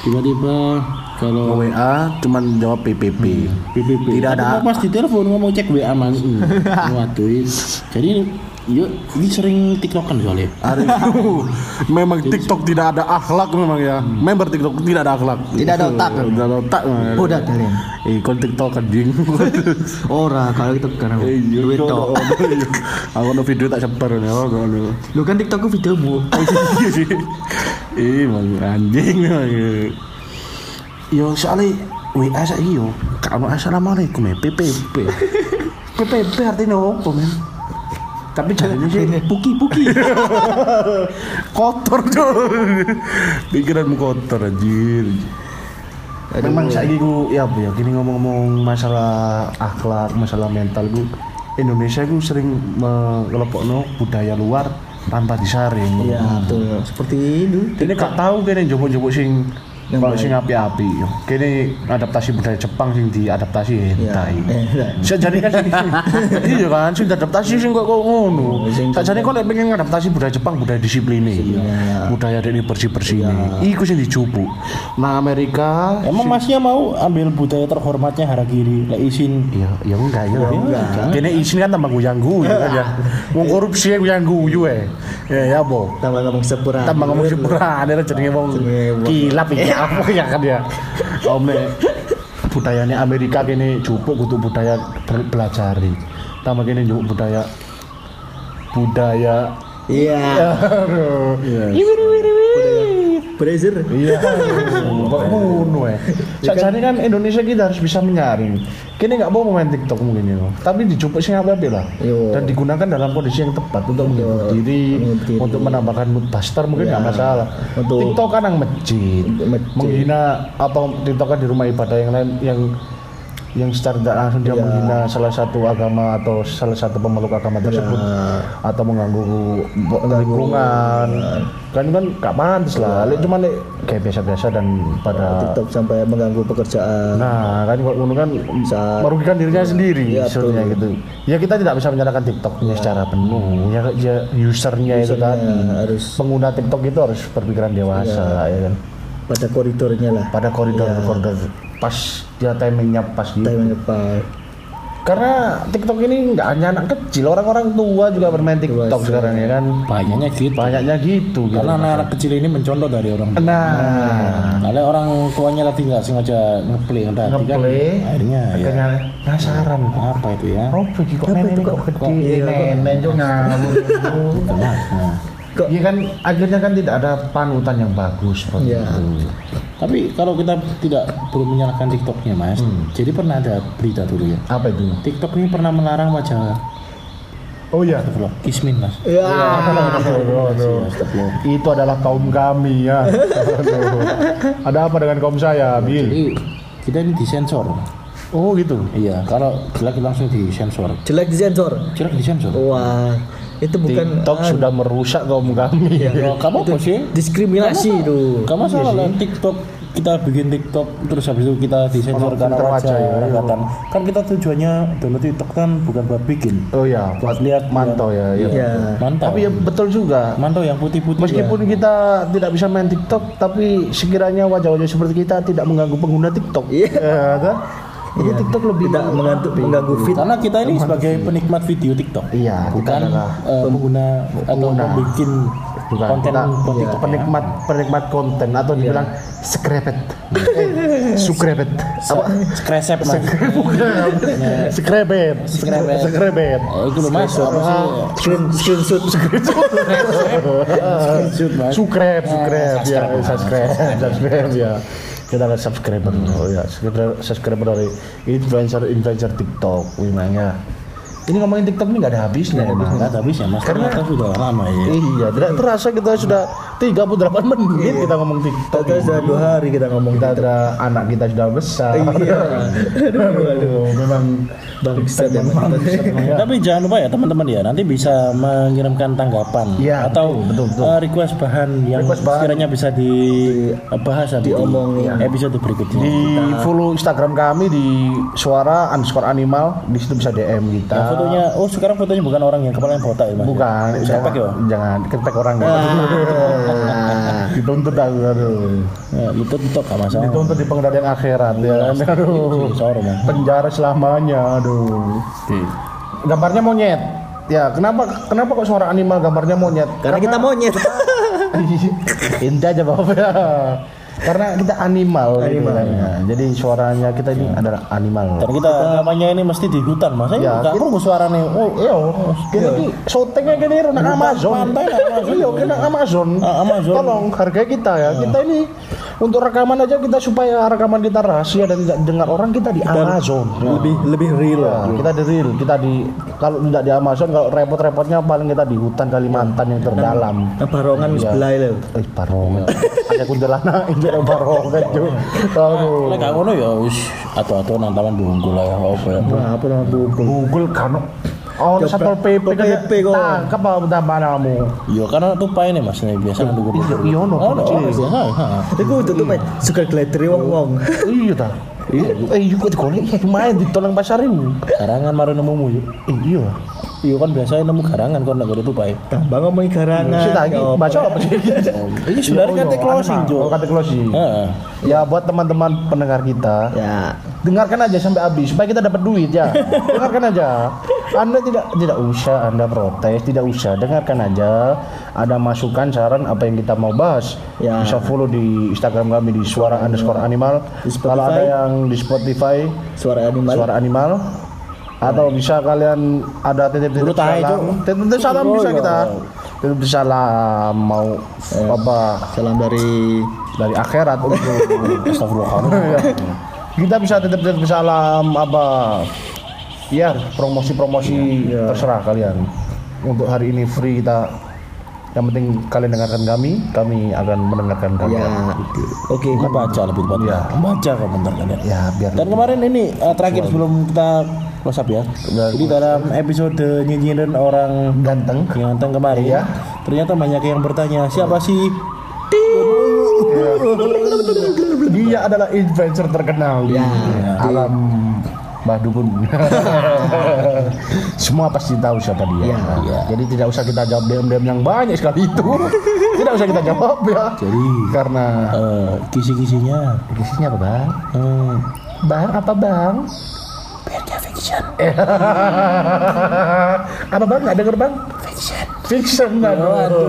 tiba-tiba kalau WA cuman jawab PPP. PPP. Tidak Tapi ada. pas di telepon ngomong cek WA mas. Hmm. Waduh. Jadi yuk ini sering tiktokan soalnya. Arif, memang TikTok tidak ada akhlak memang ya. Member TikTok tidak ada akhlak. Tidak ada otak. Tidak ada otak. memang. Udah kalian. Eh, kon TikTok anjing. Ora kalau itu karena Iya, duit tok. Aku no video tak sebar. Oh, ngono. Lu kan TikTokku videomu. Iya sih. Mang anjing. memang. Yo soalnya WA saiki yo, gak ono assalamualaikum ya PPP. PPP artinya apa, men? Tapi caranya sih puki puki. kotor tuh. Pikiranmu kotor anjir. Memang saya ku ya apa ya gini ngomong-ngomong masalah akhlak, masalah mental ku Indonesia ku sering mengelompokno budaya luar tanpa disaring. Iya, betul. Seperti itu. Ini gak tahu kene jopo-jopo sing Yang kalau sing api-api. Kene adaptasi budaya Jepang sing diadaptasi hentai. Eh, Sajane kan sing iya kan sing adaptasi sing kok ngono. Sing- Sajane kok lek pengen adaptasi budaya Jepang budaya disiplin Budaya dene bersih-bersih Iku sing dicupuk. Nah Amerika Emang masnya mau ambil budaya terhormatnya harakiri, lek izin Ya, ya enggak ya. Kene isin kan tambah guyang guyu kan ya. Wong korupsi ya guyang guyu eh. Ya ya bo. tambah ngomong sepura. Tambah ngomong sepura ada Jenenge wong- kilap iki apa ya kan ya. Om nek budayane Amerika kene jupuk kudu budaya bel- belajari. Tambah kene jupuk budaya budaya Iya. aduh. Brazer. Iya, kok ngono ya. Sajane kan Indonesia kita harus bisa menyaring. Kini nggak mau main TikTok mungkin ya, tapi dijupuk sing apa lah. Yo. Dan digunakan dalam kondisi yang tepat untuk menghibur diri, menghibur diri. untuk menambahkan mood buster mungkin nggak masalah. untuk- TikTok kan yang masjid, menghina apa TikTok kan di rumah ibadah yang lain yang yang secara tidak langsung dia Ya. menghina salah satu agama atau salah satu pemeluk agama tersebut atau mengganggu lingkungan kan kan gak pantas lah Lek cuma lek kayak biasa-biasa dan pada TikTok sampai mengganggu pekerjaan. nah kan ngono kan Bisa. merugikan dirinya sendiri Iya, sebenarnya betul. gitu ya kita tidak bisa menyalahkan TikToknya secara penuh ya, ya usernya itu Usernya tadi harus- pengguna TikTok itu harus berpikiran dewasa ya kan pada koridornya lah. pada koridor Iya. koridor pas dia timingnya pas gitu Timingnya pas. karena TikTok ini nggak hanya anak kecil orang-orang tua juga bermain TikTok sekarang ya kan banyaknya gitu. banyaknya gitu gitu. Karena anak-anak kecil ini mencontoh dari orang tua. nah Kalau orang tuanya tadi nggak sengaja ngeplay tadi kan, ngeplay akhirnya ya akhirnya penasaran apa itu ya? Begini kok nenek kok gede, iya, kok- nenek juga ngawur. Nah, Kok- Iya kan akhirnya kan tidak ada panutan yang bagus seperti Iya. itu. tapi kalau kita tidak belum menyalahkan TikToknya mas, jadi pernah ada berita dulu ya. Apa itu? TikTok ini pernah melarang wajah Oh iya. Astagfirullah, Kismin mas. Ya. Aduh. Astagfirullah. Itu adalah kaum kami ya. Ada apa dengan kaum saya, Bil? Jadi kita ini disensor. Oh gitu. Iya, kalau jelek langsung disensor. Jelek disensor. Jelek disensor. Wah, itu bukan TikTok ah, sudah merusak kaum kami. Ya, kamu apa sih? diskriminasi itu. Gak masalah lah TikTok kita bikin TikTok terus habis itu kita disensor karena wajah wajah, ya, orang iya. kelihatan. Kan kita tujuannya download TikTok kan bukan buat bikin. Oh ya, Buat lihat mantau ya. ya. Iya. Mantap. Tapi ya betul juga. Mantau yang putih-putih. Meskipun ya. kita tidak bisa main TikTok, tapi sekiranya wajah-wajah seperti kita tidak mengganggu pengguna TikTok. Iya. Ya, kan? Jadi TikTok lebih Tidak mengganggu, mengganggu fit. karena kita ini sebagai penikmat video TikTok. Iya, bukan eh, pengguna atau bikin bukan konten kita buat iya, TikTok ya. penikmat penikmat konten atau dibilang skrepet. Eh, Sukrepet. Apa? Skresep mas. Skrepet. Skrepet. Skrepet. Eh, itu loh mas. Apa sih? Screen, screenshot. Screenshot, Mas. Sukrep, sukrep ya, subscribe, subscribe ya. Kita adalah subscriber, oh ya, subscriber, subscriber dari influencer influencer TikTok, memangnya. Ini ngomongin TikTok ini nggak ada habisnya. Nggak habis ya mas, karena kita sudah lama ya. Iya, tidak terasa kita sudah 38 menit kita ngomong TikTok. Kita sudah dua hari kita ngomong Kita ada anak kita sudah besar. Iya. aduh, aduh, memang bangsat ya Tapi jangan lupa ya teman-teman ya, nanti bisa mengirimkan tanggapan Iya, atau betul, betul, betul. eh, request bahan yang Request bahan. sekiranya bisa dibahas di ya. episode berikutnya. di follow Instagram kami di suara underscore animal di situ bisa DM kita. Fotonya, oh sekarang fotonya bukan orang yang kepalanya botak ya mas? Bukan, jangan, pakai ya. jangan ketek orang ya. Dituntut aku, aduh. Ya, itu tutup gak masalah. Dituntut di pengadilan akhirat ya. Aduh. Penjara selamanya, aduh. Gambarnya monyet. Ya, kenapa kenapa kok suara animal gambarnya monyet? karena kita monyet Indah aja bapak ya. Karena kita animal, animal. Jadi suaranya kita ini adalah animal. Dan kita namanya ini mesti di hutan mas. Ya, nggak kita- perlu suaranya. Oh, Iya, kita ini syutingnya gini nang Amazon. pantai nang Amazon. Iya, kena Amazon. Ah, Amazon. Tolong hargai kita ya. Kita ini untuk rekaman aja kita supaya rekaman kita rahasia dan tidak dengar orang kita di Amazon. lebih lebih real Ya, kita di real, kita di kalau tidak di Amazon kalau repot-repotnya paling kita di hutan Kalimantan yang terdalam. nah, barongan Iya. sebelah itu Eh, barongan. Ada kuntilanak ada barongan, Cuk. Aduh. Lek ngono ya wis atau-atau nang taman bungkul lah ya apa ya. nah, apa nama bubul Google kan Oh, satpol PP Satpol kan PP kok. tangkap apa tambah kamu? Iya karena tupai nih mas, biasa nang bungkul. Iya, iya, no. Oh, no, Kecil. biasa. ha. itu tuh Pak suka glederi wong wong Iya ta. Iya, eh iya kok digolek ya lumayan ditolong pasar itu. Garangan mari nemumu yuk. Eh, iya. Iya kan biasanya nemu garangan kok nek gede tupai. tambah ngomongin garangan tadi ya, baca apa sih? Ini sebenarnya kata closing, Jo. Oh, kata closing. Ya buat teman-teman pendengar kita, ya dengarkan aja sampai habis supaya kita dapat duit ya. dengarkan aja. Anda tidak tidak usah Anda protes, tidak usah. Dengarkan aja. Ada masukan, saran apa yang kita mau bahas. Ya. Bisa follow di Instagram kami di suara underscore animal. Di Spotify. Kalau ada yang di Spotify, suara animal suara animal. Atau bisa kalian ada titip-titip salam. Titip-titip salam Oh, bisa iya. kita. Titip salam mau apa salam dari dari akhirat untuk Astagfirullahaladzim. kita bisa titip-titip salam apa ya promosi-promosi terserah kalian untuk hari ini free kita yang penting kalian dengarkan kami kami akan mendengarkan kalian ya oke Membaca lebih tepatnya. Iya. Membaca komentar kalian. ya biar Dan kemarin ini eh, terakhir sebelum kita close up ya. Jadi dalam episode nyinyirin orang ganteng ganteng kemarin, Iya. ternyata banyak yang bertanya siapa sih? dia adalah influencer terkenal di Ya. alam Mbah Dukun. Semua pasti tahu siapa dia. Ya. Ya. Jadi tidak usah kita jawab DM-DM yang banyak sekali itu. tidak usah kita jawab ya. Jadi Karena eh, kisi-kisinya isinya apa bang? hmm, Bang apa bang? BRK Fiction. apa bang? Nggak denger bang? Fiction. Fiction Waduh,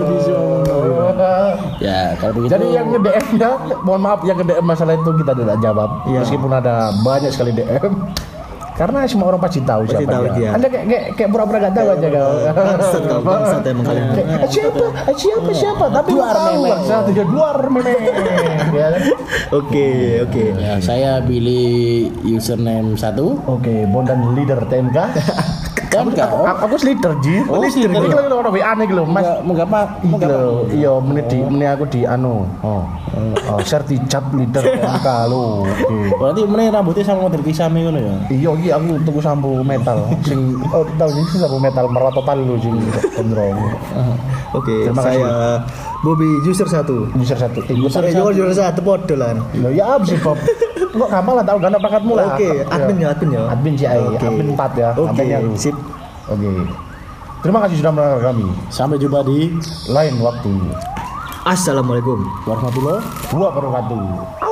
Ya kalau begitu. Jadi yang nge-DM nya, mohon maaf yang nge-DM masalah itu kita tidak jawab. Iya. Meskipun ada banyak sekali DM. Karena semua orang pasti tahu Pasti siapa tahu dia. dia. Anda kayak kayak, kayak pura-pura gak tahu aja kau. bangsat kau bangsat emang kalian Kayak, "Eh, siapa? Eh, siapa? Siapa? Tapi lu Luar tahu memeng. bangsat dia luar memeng. Ya kan? oke oke Ya, saya pilih username satu Oke, Bondan leader TMK. kan kau. Aku leader Ji. Oh, leader. Ini kalau orang WA nih lho, Mas. Enggak apa lho, iya menit di menit aku di anu. Oh. Oh, sertijab leader TMK lho. Oke. Berarti meneh rambutnya sama model kisame ngono ya. Iya iya aku tuku sampo metal sing oh tahu sih sampo metal meratotal lho sing gondrong. oke Terima kasih. saya Bobby user satu User satu. Eh, user Eh, satu. jual jual satu podo lah ya sih Bob? Kok gampang lah tahu gak ada pakatmu lah. Oke, admin ya, admin ya. Admin sih ai, admin 4 ya. Oke, sip. Oke. Terima kasih sudah mendengar kami. Sampai jumpa di Lain waktu. Assalamualaikum warahmatullahi wabarakatuh.